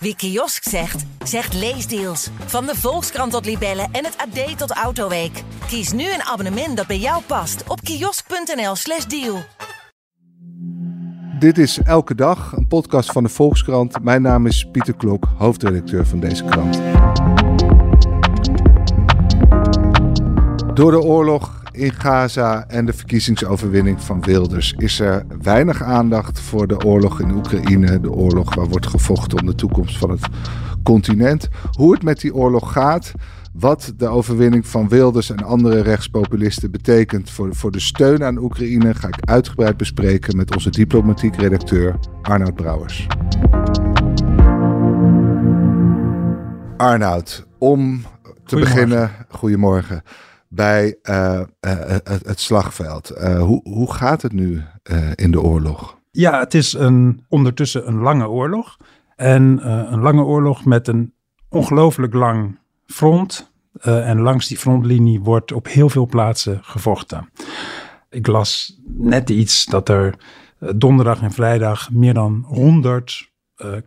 Wie kiosk zegt, zegt leesdeals. Van de Volkskrant tot Libellen en het AD tot Autoweek. Kies nu een abonnement dat bij jou past op kiosk.nl/slash deal. Dit is Elke Dag, een podcast van de Volkskrant. Mijn naam is Pieter Klok, hoofdredacteur van deze krant. Door de oorlog in Gaza en de verkiezingsoverwinning van Wilders is er weinig aandacht voor de oorlog in Oekraïne. De oorlog waar wordt gevochten om de toekomst van het continent. Hoe het met die oorlog gaat. Wat de overwinning van Wilders en andere rechtspopulisten betekent voor, voor de steun aan Oekraïne, ga ik uitgebreid bespreken met onze diplomatiek redacteur Arnoud Brouwers. Arnoud, om te beginnen, goedemorgen bij uh, het, het, slagveld. Hoe, hoe gaat het nu in de oorlog? Ja, het is een, ondertussen een lange oorlog. En een lange oorlog met een ongelooflijk lang front. en langs die frontlinie wordt op heel veel plaatsen gevochten. Ik las net iets dat er donderdag en vrijdag meer dan 100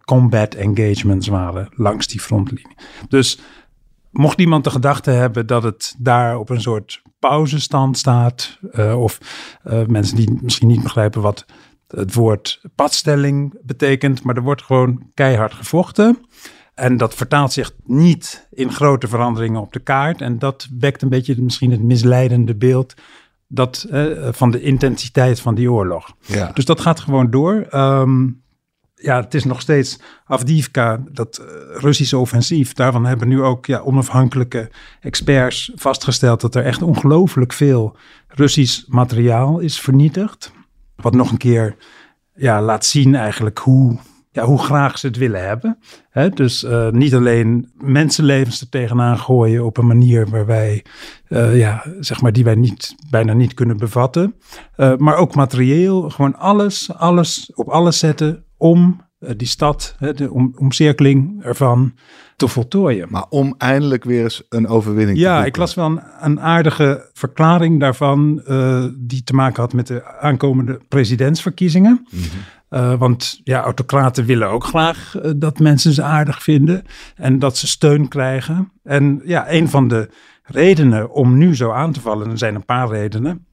combat engagements waren langs die frontlinie. Dus mocht iemand de gedachte hebben dat het daar op een soort pauzestand staat, uh, of uh, mensen die misschien niet begrijpen wat het woord padstelling betekent, maar er wordt gewoon keihard gevochten. En dat vertaalt zich niet in grote veranderingen op de kaart. En dat wekt een beetje misschien het misleidende beeld dat, uh, van de intensiteit van die oorlog. Ja. Dus dat gaat gewoon door. Um, ja, het is nog steeds Avdivka, dat uh, Russische offensief. Daarvan hebben nu ook ja, onafhankelijke experts vastgesteld dat er echt ongelooflijk veel Russisch materiaal is vernietigd. Wat nog een keer ja, laat zien eigenlijk hoe, ja, hoe graag ze het willen hebben. He, dus uh, niet alleen mensenlevens er tegenaan gooien op een manier waar wij, uh, ja, zeg maar, die wij niet, bijna niet kunnen bevatten. Maar ook materieel, gewoon alles, alles op alles zetten om eh, die stad, de om, omcirkeling ervan te voltooien. Maar om eindelijk weer eens een overwinning ja, te Ja, ik las wel een, een aardige verklaring daarvan, uh, die te maken had met de aankomende presidentsverkiezingen. Mm -hmm. uh, want ja, autocraten willen ook graag uh, dat mensen ze aardig vinden en dat ze steun krijgen. En ja, een van de redenen om nu zo aan te vallen, er zijn een paar redenen.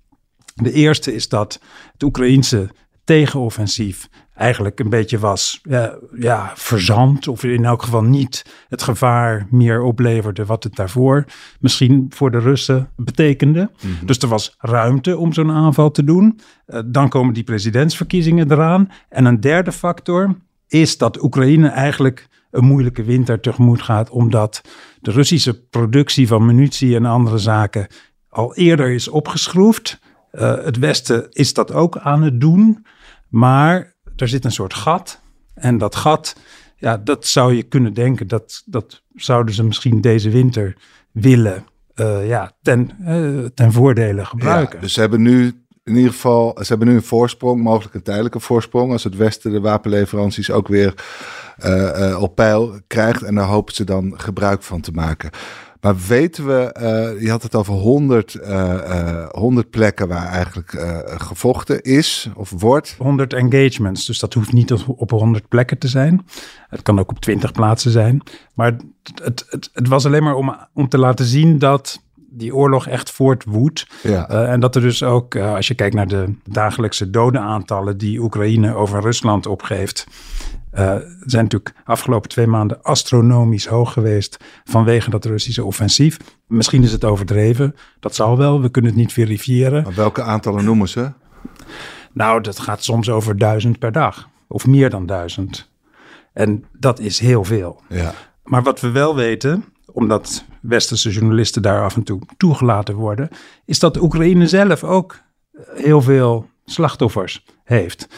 De eerste is dat het Oekraïense tegenoffensief eigenlijk een beetje was ja, ja, verzand. Of in elk geval niet het gevaar meer opleverde wat het daarvoor misschien voor de Russen betekende. Mm -hmm. Dus er was ruimte om zo'n aanval te doen. Uh, dan komen die presidentsverkiezingen eraan. En een derde factor is dat Oekraïne eigenlijk een moeilijke winter tegemoet gaat, omdat de Russische productie van munitie en andere zaken al eerder is opgeschroefd. Uh, het Westen is dat ook aan het doen. Maar er zit een soort gat. En dat gat, ja, dat zou je kunnen denken, dat, dat zouden ze misschien deze winter willen uh, ja, ten, uh, ten voordele gebruiken. Ja, dus ze hebben nu in ieder geval, ze hebben nu een voorsprong, mogelijk een tijdelijke voorsprong, als het Westen de wapenleveranties ook weer uh, op peil krijgt. En daar hopen ze dan gebruik van te maken. Maar weten we, uh, je had het over 100, uh, uh, 100 plekken waar eigenlijk gevochten is of wordt. 100 engagements, dus dat hoeft niet op 100 plekken te zijn. Het kan ook op 20 plaatsen zijn. Maar het, het, het was alleen maar om, om te laten zien dat die oorlog echt voortwoedt. Ja. Uh, en dat er dus ook, uh, als je kijkt naar de dagelijkse dodenaantallen die Oekraïne over Rusland opgeeft. Uh, zijn natuurlijk afgelopen twee maanden astronomisch hoog geweest vanwege dat Russische offensief. Misschien is het overdreven, dat zal wel, we kunnen het niet verifiëren. Maar welke aantallen noemen ze? Nou, dat gaat soms over duizend per dag, of meer dan duizend. En dat is heel veel. Ja. Maar wat we wel weten, omdat westerse journalisten daar af en toe toegelaten worden, is dat de Oekraïne zelf ook heel veel slachtoffers heeft.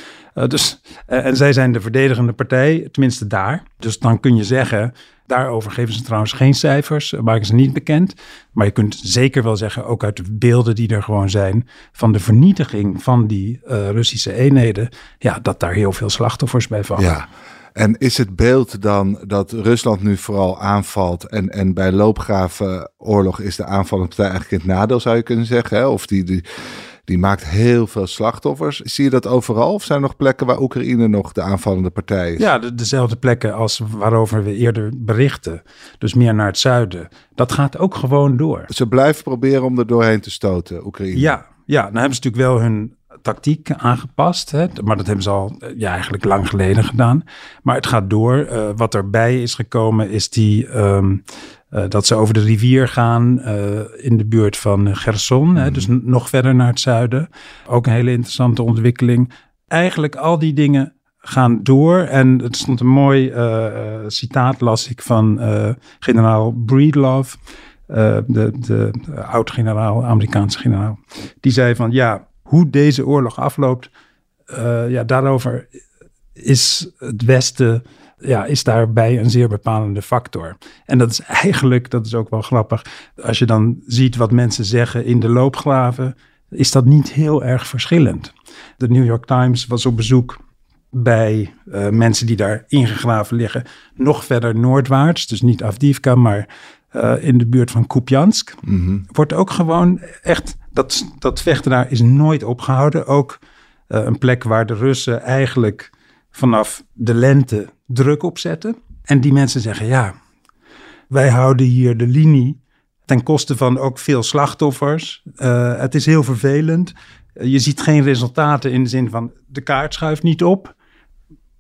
Uh, dus, uh, en zij zijn de verdedigende partij, tenminste daar. Dus dan kun je zeggen, daarover geven ze trouwens geen cijfers, maken ze niet bekend. Maar je kunt zeker wel zeggen, ook uit de beelden die er gewoon zijn, van de vernietiging van die Russische eenheden, ja, dat daar heel veel slachtoffers bij vallen. Ja. En is het beeld dan dat Rusland nu vooral aanvalt en, en bij loopgravenoorlog is de aanvallende partij eigenlijk het nadeel, zou je kunnen zeggen? Hè? Of die, die, die maakt heel veel slachtoffers. Zie je dat overal of zijn er nog plekken waar Oekraïne nog de aanvallende partij is? Ja, de, dezelfde plekken als waarover we eerder berichten. Dus meer naar het zuiden. Dat gaat ook gewoon door. Ze blijven proberen om er doorheen te stoten, Oekraïne. Ja, ja, dan hebben ze natuurlijk wel hun tactiek aangepast. Hè? Maar dat hebben ze al ja, eigenlijk lang geleden gedaan. Maar het gaat door. Uh, wat erbij is gekomen is die, um, uh, dat ze over de rivier gaan uh, in de buurt van Gerson. Hè? Dus nog verder naar het zuiden. Ook een hele interessante ontwikkeling. Eigenlijk al die dingen gaan door. En het stond een mooi citaat, las ik, van generaal Breedlove. de, de, oud-generaal, Amerikaanse generaal. Die zei van ja, hoe deze oorlog afloopt, ja, daarover is het Westen, ja, is daarbij een zeer bepalende factor. En dat is eigenlijk, dat is ook wel grappig, als je dan ziet wat mensen zeggen in de loopgraven, is dat niet heel erg verschillend. De New York Times was op bezoek bij uh, mensen die daar ingegraven liggen, nog verder noordwaarts, dus niet Avdivka, maar uh, in de buurt van Kupiansk. Mm -hmm. Wordt ook gewoon echt dat, dat vechten daar is nooit opgehouden. Ook uh, een plek waar de Russen eigenlijk vanaf de lente druk op zetten. En die mensen zeggen, ja, wij houden hier de linie ten koste van ook veel slachtoffers. Uh, het is heel vervelend. Je ziet geen resultaten in de zin van de kaart schuift niet op.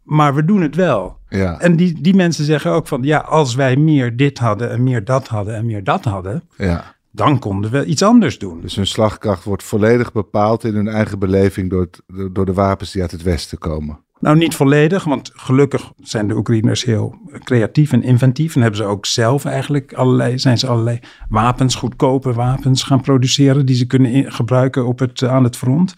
Maar we doen het wel. Ja. En die, die mensen zeggen ook van ja, als wij meer dit hadden en meer dat hadden en meer dat hadden, ja dan konden we iets anders doen. Dus hun slagkracht wordt volledig bepaald in hun eigen beleving door, het, door de wapens die uit het Westen komen. Nou, niet volledig, want gelukkig zijn de Oekraïners heel creatief en inventief. En hebben ze ook zelf eigenlijk allerlei, zijn ze allerlei wapens, goedkope wapens gaan produceren die ze kunnen gebruiken op het, aan het front.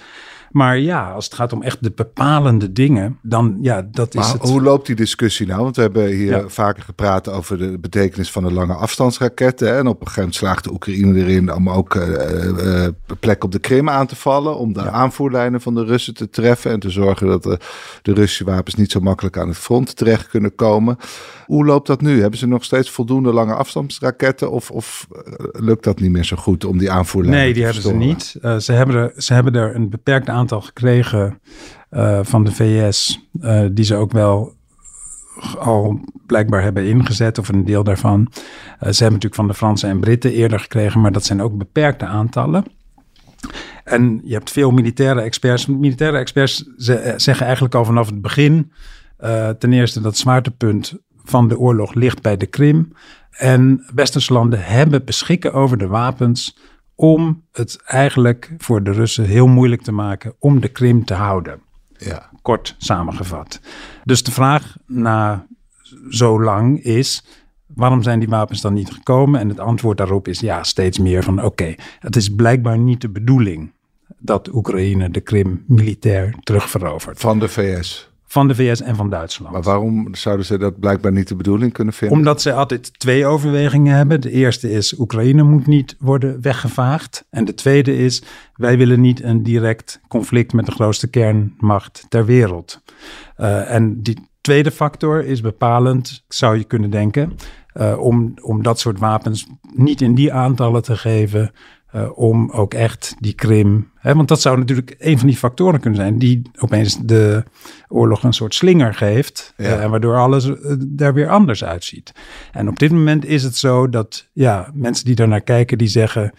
Maar ja, als het gaat om echt de bepalende dingen, dan ja, dat is maar het. Hoe loopt die discussie nou? Want we hebben hier ja. vaker gepraat over de betekenis van de lange afstandsraketten. Hè? En op een gegeven moment slaagde Oekraïne erin om ook uh, uh, plek op de Krim aan te vallen. Om de ja. aanvoerlijnen van de Russen te treffen. En te zorgen dat de, de Russische wapens niet zo makkelijk aan het front terecht kunnen komen. Hoe loopt dat nu? Hebben ze nog steeds voldoende lange afstandsraketten? Of, of lukt dat niet meer zo goed om die aanvoerlijnen nee, die hebben ze niet. Uh, ze, hebben er, ze hebben er een beperkt aantal gekregen uh, van de VS. Uh, die ze ook wel al blijkbaar hebben ingezet, of een deel daarvan. ze hebben natuurlijk van de Fransen en Britten eerder gekregen, maar dat zijn ook beperkte aantallen. En je hebt veel militaire experts. Militaire experts zeggen eigenlijk al vanaf het begin. ten eerste dat zwaartepunt van de oorlog ligt bij de Krim. En westerse landen hebben beschikken over de wapens om het eigenlijk voor de Russen heel moeilijk te maken om de Krim te houden. Ja. Kort samengevat. Dus de vraag na zo lang is, waarom zijn die wapens dan niet gekomen? En het antwoord daarop is ja, steeds meer van oké, okay, het is blijkbaar niet de bedoeling dat Oekraïne de Krim militair terugverovert. Van de VS? Van de VS en van Duitsland. Maar waarom zouden ze dat blijkbaar niet de bedoeling kunnen vinden? Omdat ze altijd twee overwegingen hebben. De eerste is Oekraïne moet niet worden weggevaagd. En de tweede is wij willen niet een direct conflict met de grootste kernmacht ter wereld. Uh, en die tweede factor is bepalend, zou je kunnen denken, uh, om, om dat soort wapens niet in die aantallen te geven. Uh, om ook echt die Krim. Hè, want dat zou natuurlijk een van die factoren kunnen zijn die opeens de oorlog een soort slinger geeft. Ja. Uh, en waardoor alles uh, er weer anders uitziet. En op dit moment is het zo dat ja, mensen die daarnaar kijken, die zeggen.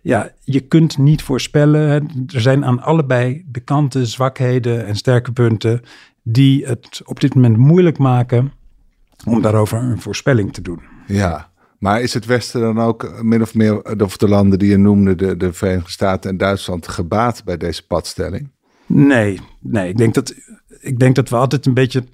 Ja, je kunt niet voorspellen. Hè. Er zijn aan allebei de kanten zwakheden en sterke punten die het op dit moment moeilijk maken om daarover een voorspelling te doen. Ja, maar is het Westen dan ook min of meer, of de landen die je noemde, de, de Verenigde Staten en Duitsland, gebaat bij deze padstelling? Nee, nee. Ik denk dat, ik denk dat we altijd een beetje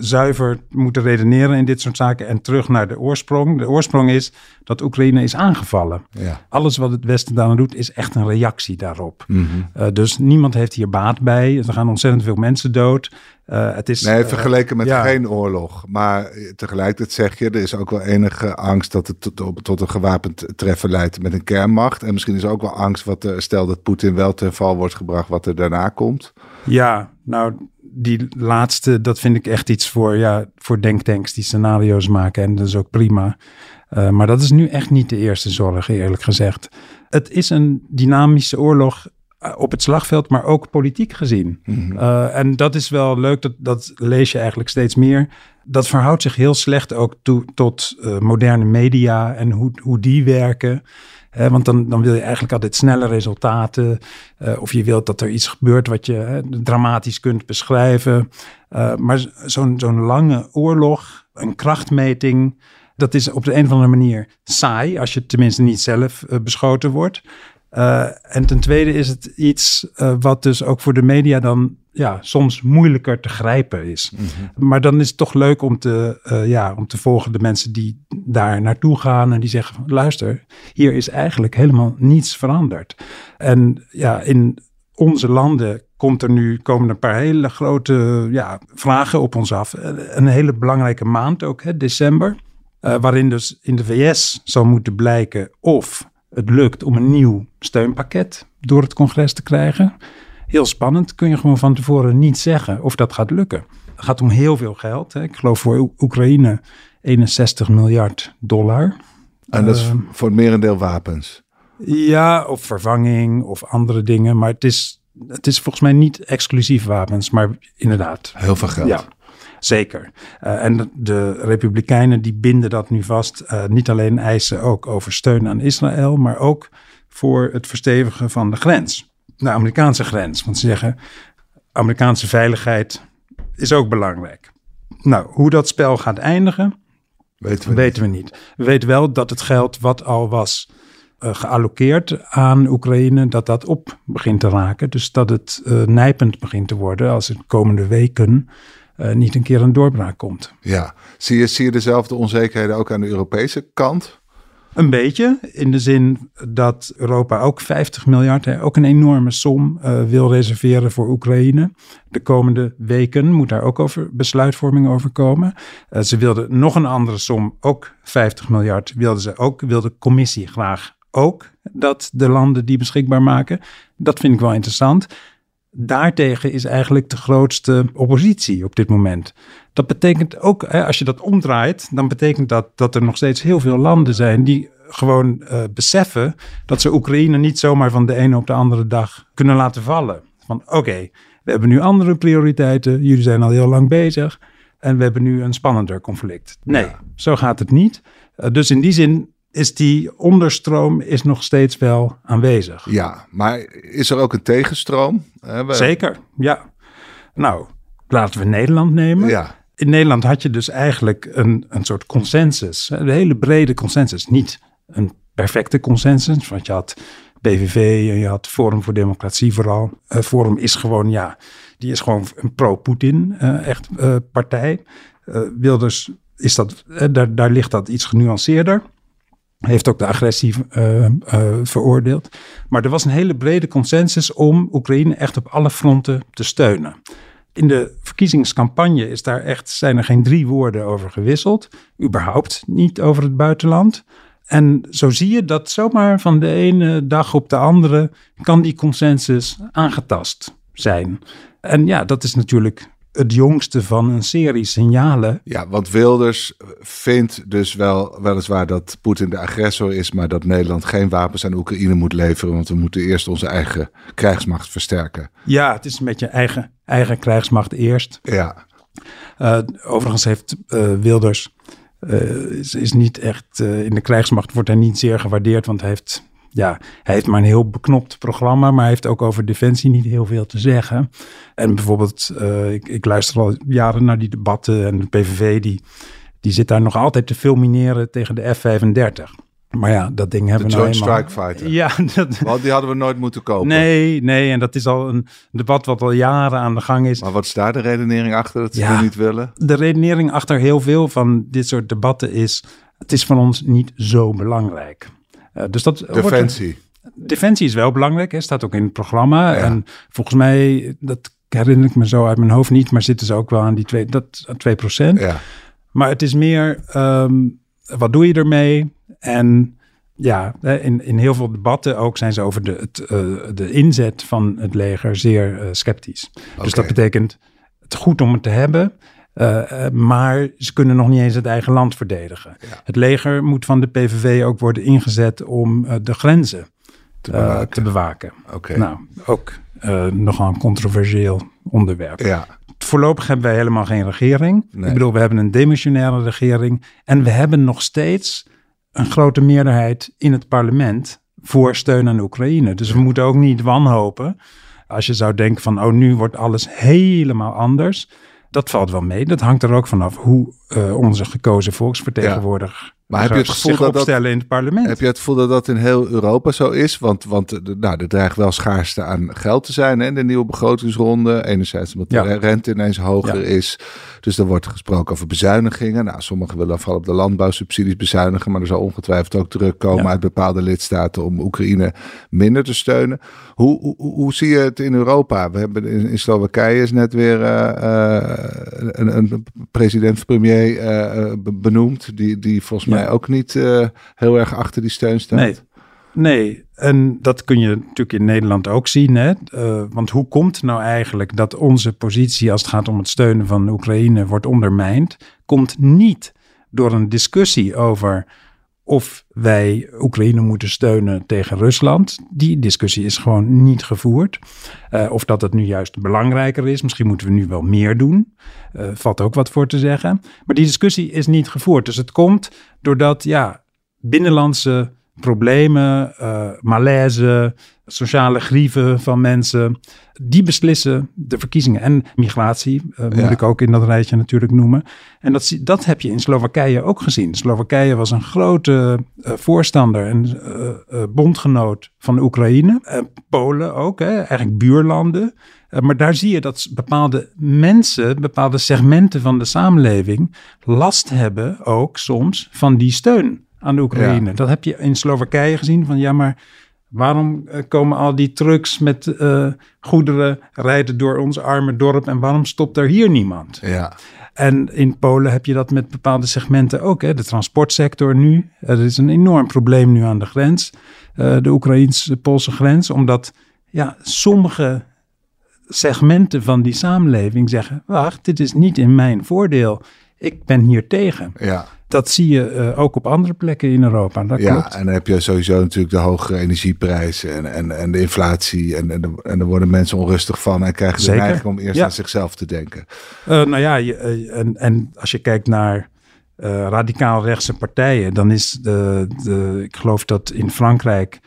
zuiver moeten redeneren in dit soort zaken en terug naar de oorsprong. De oorsprong is dat Oekraïne is aangevallen. Ja. Alles wat het Westen daaraan doet is echt een reactie daarop. Mm -hmm. uh, dus niemand heeft hier baat bij. Er gaan ontzettend veel mensen dood. Uh, het is, nee, vergeleken met uh, ja. geen oorlog. Maar tegelijkertijd zeg je, er is ook wel enige angst dat het tot, tot een gewapend treffen leidt met een kernmacht. En misschien is er ook wel angst, wat er, stel dat Poetin wel ten val wordt gebracht, wat er daarna komt. Ja, nou, die laatste, dat vind ik echt iets voor, ja, voor denktanks die scenario's maken. En dat is ook prima. Uh, maar dat is nu echt niet de eerste zorg, eerlijk gezegd. Het is een dynamische oorlog op het slagveld, maar ook politiek gezien. Uh, en dat is wel leuk, dat, dat lees je eigenlijk steeds meer. Dat verhoudt zich heel slecht ook toe, tot uh, moderne media en hoe, hoe die werken. Want dan, dan wil je eigenlijk altijd snelle resultaten. of je wilt dat er iets gebeurt wat je dramatisch kunt beschrijven. maar zo'n zo'n lange oorlog, een krachtmeting dat is op de een of andere manier saai, als je tenminste niet zelf uh, beschoten wordt. En ten tweede is het iets wat dus ook voor de media dan ja, soms moeilijker te grijpen is. Mm -hmm. Maar dan is het toch leuk om te, ja, om te volgen de mensen die daar naartoe gaan en die zeggen: luister, hier is eigenlijk helemaal niets veranderd. En ja, in onze landen komt er nu, komen een paar hele grote ja, vragen op ons af. Een hele belangrijke maand ook, hè, december. Uh, waarin dus in de VS zal moeten blijken of het lukt om een nieuw steunpakket door het congres te krijgen. Heel spannend, kun je gewoon van tevoren niet zeggen of dat gaat lukken. Het gaat om heel veel geld. Hè. Ik geloof voor Oekraïne 61 miljard dollar. En dat is uh, voor het merendeel wapens? Ja, of vervanging of andere dingen. Maar het is, het is volgens mij niet exclusief wapens, maar inderdaad. Heel veel geld. Ja. Zeker. Uh, en de Republikeinen die binden dat nu vast. Uh, niet alleen eisen ook over steun aan Israël, maar ook voor het verstevigen van de grens. De Amerikaanse grens. Want ze zeggen, Amerikaanse veiligheid is ook belangrijk. Nou, hoe dat spel gaat eindigen, weten we, weten niet. we niet. We weten wel dat het geld wat al was uh, aan Oekraïne, dat dat op begint te raken. Dus dat het nijpend begint te worden als het komende weken uh, niet een keer een doorbraak komt. Ja, zie je, zie je dezelfde onzekerheden ook aan de Europese kant? Een beetje, in de zin dat Europa ook 50 miljard, hè, ook een enorme som, uh, wil reserveren voor Oekraïne. De komende weken moet daar ook over besluitvorming over komen. Uh, ze wilden nog een andere som, ook 50 miljard, wilden ze ook, wilde de commissie graag ook dat de landen die beschikbaar maken. Dat vind ik wel interessant daartegen is eigenlijk de grootste oppositie op dit moment. Dat betekent ook, hè, als je dat omdraait, dan betekent dat dat er nog steeds heel veel landen zijn die gewoon uh, beseffen dat ze Oekraïne niet zomaar van de ene op de andere dag kunnen laten vallen. Van oké, okay, we hebben nu andere prioriteiten, jullie zijn al heel lang bezig en we hebben nu een spannender conflict. Nee, ja. zo gaat het niet. Uh, dus in die zin is die onderstroom is nog steeds wel aanwezig. Ja, maar is er ook een tegenstroom? We... Zeker, ja. Nou, laten we Nederland nemen. Ja. In Nederland had je dus eigenlijk een, een soort consensus. Een hele brede consensus. Niet een perfecte consensus, want je had PVV en je had Forum voor Democratie vooral. Uh, Forum is gewoon, ja, die is gewoon een pro-Poetin uh, echt uh, partij. Wilders is dat, daar, daar ligt dat iets genuanceerder heeft ook de agressie uh, uh, veroordeeld. Maar er was een hele brede consensus om Oekraïne echt op alle fronten te steunen. In de verkiezingscampagne is daar echt, zijn er geen drie woorden over gewisseld. Überhaupt niet over het buitenland. En zo zie je dat zomaar van de ene dag op de andere kan die consensus aangetast zijn. En ja, dat is natuurlijk het jongste van een serie signalen. Ja, want Wilders vindt dus wel weliswaar dat Poetin de agressor is, maar dat Nederland geen wapens aan Oekraïne moet leveren, want we moeten eerst onze eigen krijgsmacht versterken. Ja, het is met je eigen, eigen krijgsmacht eerst. Ja. Uh, overigens heeft uh, Wilders uh, is, is, niet echt in de krijgsmacht wordt hij niet zeer gewaardeerd, want hij heeft ja, hij heeft maar een heel beknopt programma, maar hij heeft ook over defensie niet heel veel te zeggen. En bijvoorbeeld, uh, ik, ik, luister al jaren naar die debatten en de PVV die, die zit daar nog altijd te fulmineren tegen de F-35. Maar ja, dat ding hebben de we nou Joint Strike Fighter. Ja, dat... Want die hadden we nooit moeten kopen. Nee, nee, en dat is al een debat wat al jaren aan de gang is. Maar wat is daar de redenering achter dat ze ja, niet willen? De redenering achter heel veel van dit soort debatten is... het is voor ons niet zo belangrijk. Uh, dus dat Defensie. Wordt, defensie is wel belangrijk, hè, staat ook in het programma. Ja. En volgens mij, dat herinner ik me zo uit mijn hoofd niet, maar zitten ze ook wel aan die twee, dat, 2 procent. Ja. Maar het is meer, um, wat doe je ermee? En ja, in, in heel veel debatten ook zijn ze over de, het, uh, de inzet van het leger zeer uh, sceptisch. Okay. Dus dat betekent het goed om het te hebben. Uh, maar ze kunnen nog niet eens het eigen land verdedigen. Ja. Het leger moet van de PVV ook worden ingezet om uh, de grenzen te eh, bewaken. te bewaken. Oké. Nou, ook eh, nogal een controversieel onderwerp. Ja, Voorlopig hebben wij helemaal geen regering. Nee. Ik bedoel, we hebben een demissionaire regering. En we hebben nog steeds een grote meerderheid in het parlement voor steun aan Oekraïne. Dus we moeten ook niet wanhopen. Als je zou denken van, oh, nu wordt alles helemaal anders. Dat valt wel mee. Dat hangt er ook vanaf hoe eh, onze gekozen volksvertegenwoordiger Maar heb je het gevoel dat dat- in het parlement. Heb je het gevoel dat dat in heel Europa zo is? Want, want nou, er dreigt wel schaarste aan geld te zijn hè, de nieuwe begrotingsronde. Enerzijds omdat de Ja. rente ineens hoger Ja. is. Dus er wordt gesproken over bezuinigingen. Nou, sommigen willen vooral op de landbouwsubsidies bezuinigen. Maar er zal ongetwijfeld ook druk komen Ja. uit bepaalde lidstaten om Oekraïne minder te steunen. Hoe, hoe, hoe zie je het in Europa? We hebben in, in Slowakije is net weer eh, eh, een, een president-premier eh, eh, be- benoemd. Die, die volgens Ja. Mij ook niet eh, heel erg achter die steun staat. Nee. Nee, en dat kun je natuurlijk in Nederland ook zien. Hè? Eh, want hoe komt nou eigenlijk dat onze positie als het gaat om het steunen van Oekraïne wordt ondermijnd? Komt niet door een discussie over of wij Oekraïne moeten steunen tegen Rusland. Die discussie is gewoon niet gevoerd. Eh, of dat het nu juist belangrijker is. Misschien moeten we nu wel meer doen. Eh, valt ook wat voor te zeggen. Maar die discussie is niet gevoerd. Dus het komt doordat ja, binnenlandse problemen, eh, malaise, sociale grieven van mensen, die beslissen de verkiezingen. En migratie eh, moet Ja. ik ook in dat rijtje natuurlijk noemen. En dat, dat heb je in Slowakije ook gezien. Slowakije was een grote eh, voorstander en bondgenoot van Oekraïne. Eh, Polen ook, hè, eigenlijk buurlanden. Maar daar zie je dat bepaalde mensen, bepaalde segmenten van de samenleving last hebben ook soms van die steun aan de Oekraïne. Ja. Dat heb je in Slowakije gezien van ja, maar waarom eh, komen al die trucks met eh, goederen rijden door ons arme dorp en waarom stopt er hier niemand? Ja, En in Polen heb je dat met bepaalde segmenten ook. Hè? De transportsector nu. Er is een enorm probleem nu aan de grens. eh, de Oekraïns-Poolse grens. Omdat ja, sommige segmenten van die samenleving zeggen... wacht, dit is niet in mijn voordeel. Ik ben hier tegen. ja. Dat zie je eh, ook op andere plekken in Europa. Dat ja, klopt. en dan heb je sowieso natuurlijk de hogere energieprijzen en, en, en de inflatie. En, en, de- en daar worden mensen onrustig van en krijgen de Zeker. neiging om eerst Ja. aan zichzelf te denken. Eh, nou ja, je, eh, en, en als je kijkt naar radicaal rechtse partijen, dan is de, de, ik geloof dat in Frankrijk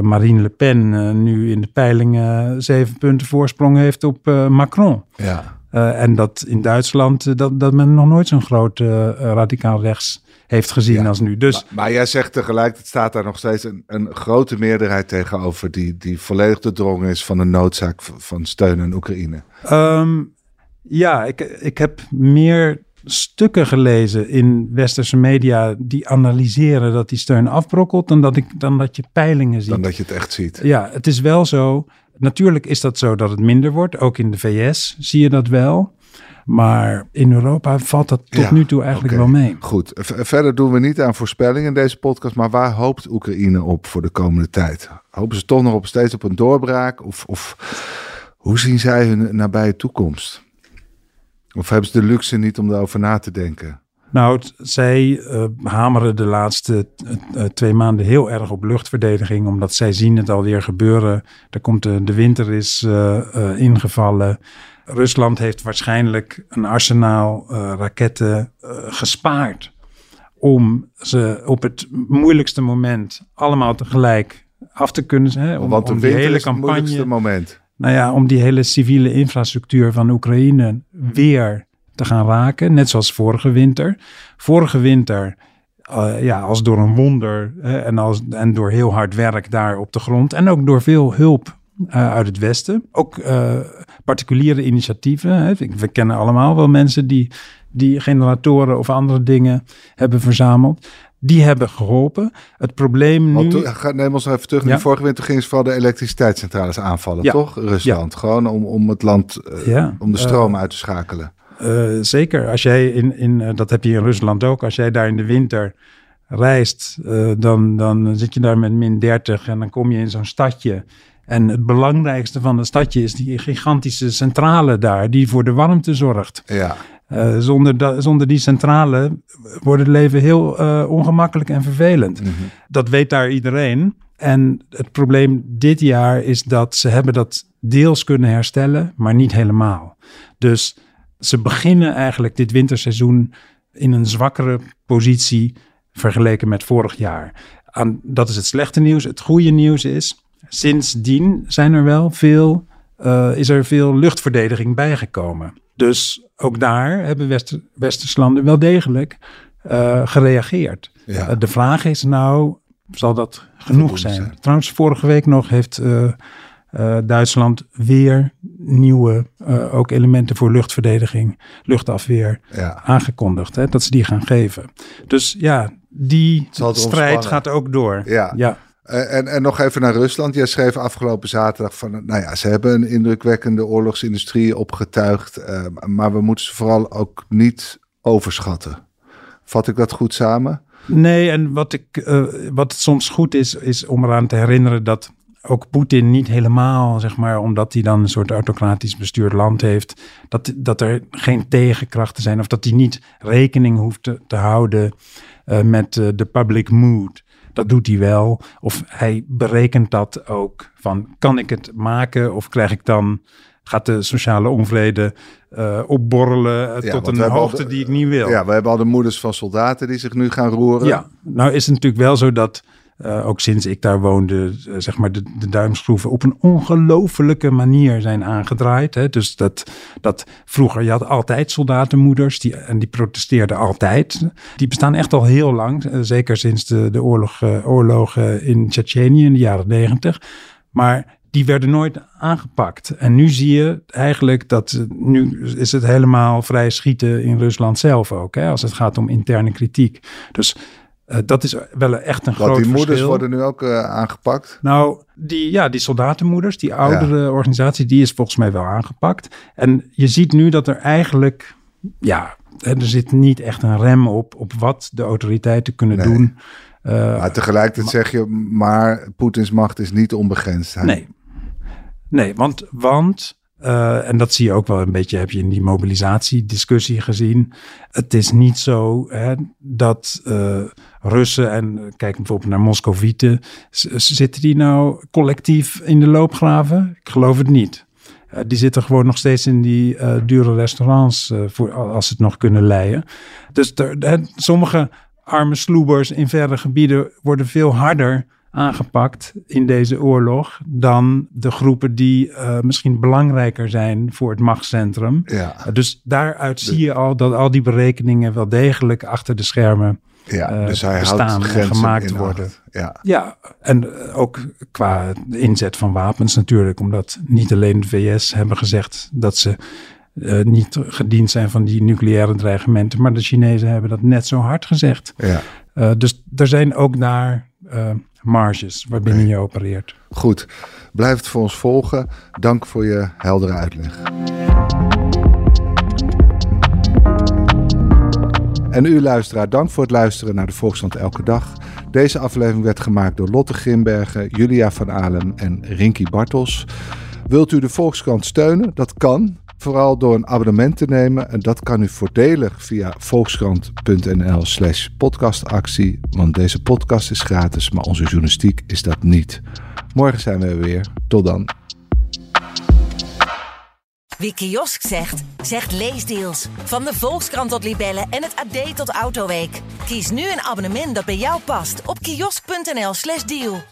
Marine Le Pen nu in de peilingen zeven punten voorsprong heeft op Macron. Ja, Eh, en dat in Duitsland eh, dat, dat men nog nooit zo'n groot eh, radicaal rechts heeft gezien Ja. als nu. Dus maar jij zegt tegelijk, het staat daar nog steeds een, een grote meerderheid tegenover die, die volledig doordrongen is van de noodzaak van steun aan Oekraïne. Ehm, ja, ik, ik heb meer stukken gelezen in westerse media die analyseren dat die steun afbrokkelt dan dat, ik, dan dat je peilingen ziet. Dan dat je het echt ziet. Ja, het is wel zo. Natuurlijk is dat zo dat het minder wordt. Ook in de VS zie je dat wel. Maar in Europa valt dat tot Ja, nu toe eigenlijk wel mee. Goed, verder doen we niet aan voorspellingen in deze podcast, maar waar hoopt Oekraïne op voor de komende tijd? Hopen ze toch nog op steeds op een doorbraak? Of, of hoe zien zij hun nabije toekomst? Of hebben ze de luxe niet om daarover na te denken? Nou, zij eh, hameren de laatste eh, eh, twee maanden heel erg op luchtverdediging, omdat zij zien het alweer gebeuren. Er komt de, de winter is ingevallen. Rusland heeft waarschijnlijk een arsenaal raketten gespaard om ze op het moeilijkste moment allemaal tegelijk af te kunnen. Hè, om, Want de om die hele is het moeilijkste campagne moment. nou ja, om die hele civiele infrastructuur van Oekraïne weer te gaan raken. Net zoals vorige winter. Vorige winter, eh, ja, als door een wonder en, als, en door heel hard werk daar op de grond. En ook door veel hulp eh, uit het Westen. Ook eh, particuliere initiatieven. Hè. We kennen allemaal wel mensen die, die generatoren of andere dingen hebben verzameld. Die hebben geholpen. Het probleem nu... Toen, ga- neem ons even terug. Ja. Vorige winter gingen ze vooral de elektriciteitscentrales aanvallen, Ja. toch? Rusland. Gewoon om, om het land, Ja. om de stroom uit te schakelen. Eh, zeker. Als jij in, in eh, dat heb je in Rusland ook, als jij daar in de winter reist, eh, dan, dan zit je daar met min 30 en dan kom je in zo'n stadje. En het belangrijkste van het stadje is die gigantische centrale daar, die voor de warmte zorgt. Ja, zonder, da- zonder die centrale wordt het leven heel ongemakkelijk en vervelend. Mhm. Dat weet daar iedereen. En het probleem dit jaar is dat ze hebben dat deels kunnen herstellen, maar niet helemaal. Dus ze beginnen eigenlijk dit winterseizoen in een zwakkere positie vergeleken met vorig jaar. Aan, dat is het slechte nieuws. Het goede nieuws is, sindsdien zijn er wel veel, uh, is er veel luchtverdediging bijgekomen. Dus ook daar hebben Wester, Westerse landen wel degelijk uh, gereageerd. Ja. Uh, de vraag is nou, zal dat genoeg zijn? zijn? Trouwens, vorige week nog heeft Duitsland weer nieuwe uh, ook elementen voor luchtverdediging, luchtafweer ja. aangekondigd. Hè, dat ze die gaan geven. Dus ja, die strijd gaat ook door. Ja. ja. Uh, en, en nog even naar Rusland. Jij schreef afgelopen zaterdag van, nou ja, ze hebben een indrukwekkende oorlogsindustrie opgetuigd, maar we moeten ze vooral ook niet overschatten. Vat ik dat goed samen? Nee, en wat, ik, wat soms goed is, is om eraan te herinneren dat ook Poetin niet helemaal, zeg maar, omdat hij dan een soort autocratisch bestuurd land heeft, dat, dat er geen tegenkrachten zijn of dat hij niet rekening hoeft te, te houden uh, met uh, de public mood. Dat doet hij wel. Of hij berekent dat ook van kan ik het maken of krijg ik dan gaat de sociale onvrede uh, opborrelen tot een hoogte die ik niet wil. Ja, we hebben al de moeders van soldaten die zich nu gaan roeren. Ja, nou is het natuurlijk wel zo dat uh, ook sinds ik daar woonde, uh, zeg maar de, de duimschroeven op een ongelofelijke manier zijn aangedraaid. Hè. Dus dat, dat vroeger, je had altijd soldatenmoeders die, en die protesteerden altijd. Die bestaan echt al heel lang, uh, zeker sinds de, de oorlog, oorlogen in Tsjetsjenië in de jaren negentig. Maar die werden nooit aangepakt. En nu zie je eigenlijk dat nu is het helemaal vrij schieten in Rusland zelf ook, hè, als het gaat om interne kritiek. Dus uh, dat is wel echt een groot die moeders worden nu ook uh, aangepakt? Nou, die, ja, die soldatenmoeders, die oudere ja. organisatie, die is volgens mij wel aangepakt. En je ziet nu dat er eigenlijk, ja, er zit niet echt een rem op, op wat de autoriteiten kunnen nee. doen. Uh, maar tegelijkertijd maar, zeg je, maar Poetins macht is niet onbegrensd. Nee, nee want, want uh, en dat zie je ook wel een beetje, heb je in die mobilisatiediscussie gezien. Het is niet zo hè, dat uh, Russen, en kijk bijvoorbeeld naar Moscovieten, zitten die nou collectief in de loopgraven? Ik geloof het niet. Uh, die zitten gewoon nog steeds in die dure restaurants, voor, als ze het nog kunnen leiden. Dus sommige arme sloebers in verre gebieden worden veel harder aangepakt in deze oorlog dan de groepen die uh, misschien belangrijker zijn voor het machtscentrum. Ja. Uh, dus daaruit zie je al dat al die berekeningen wel degelijk achter de schermen ja, uh, dus hij bestaan en gemaakt worden. Ja. ja, en ook qua inzet van wapens natuurlijk, omdat niet alleen de VS hebben gezegd dat ze uh, niet gediend zijn van die nucleaire dreigementen, maar de Chinezen hebben dat net zo hard gezegd. Ja. Uh, dus er zijn ook daar uh, marges waarbinnen okay. je opereert. Goed, blijf het voor ons volgen. Dank voor je heldere uitleg. En u luisteraar, dank voor het luisteren naar de Volksstand Elke Dag. Deze aflevering werd gemaakt door Lotte Grimbergen, Julia van Alem en Rinky Bartels. Wilt u de Volkskrant steunen? Dat kan. Vooral door een abonnement te nemen. En dat kan u voordelig via volkskrant.nl slash podcastactie. Want deze podcast is gratis, maar onze journalistiek is dat niet. Morgen zijn we weer. Tot dan. Wie kiosk zegt, zegt leesdeals. Van de Volkskrant tot Libellen en het AD tot Autoweek. Kies nu een abonnement dat bij jou past op kiosk.nl slash deal.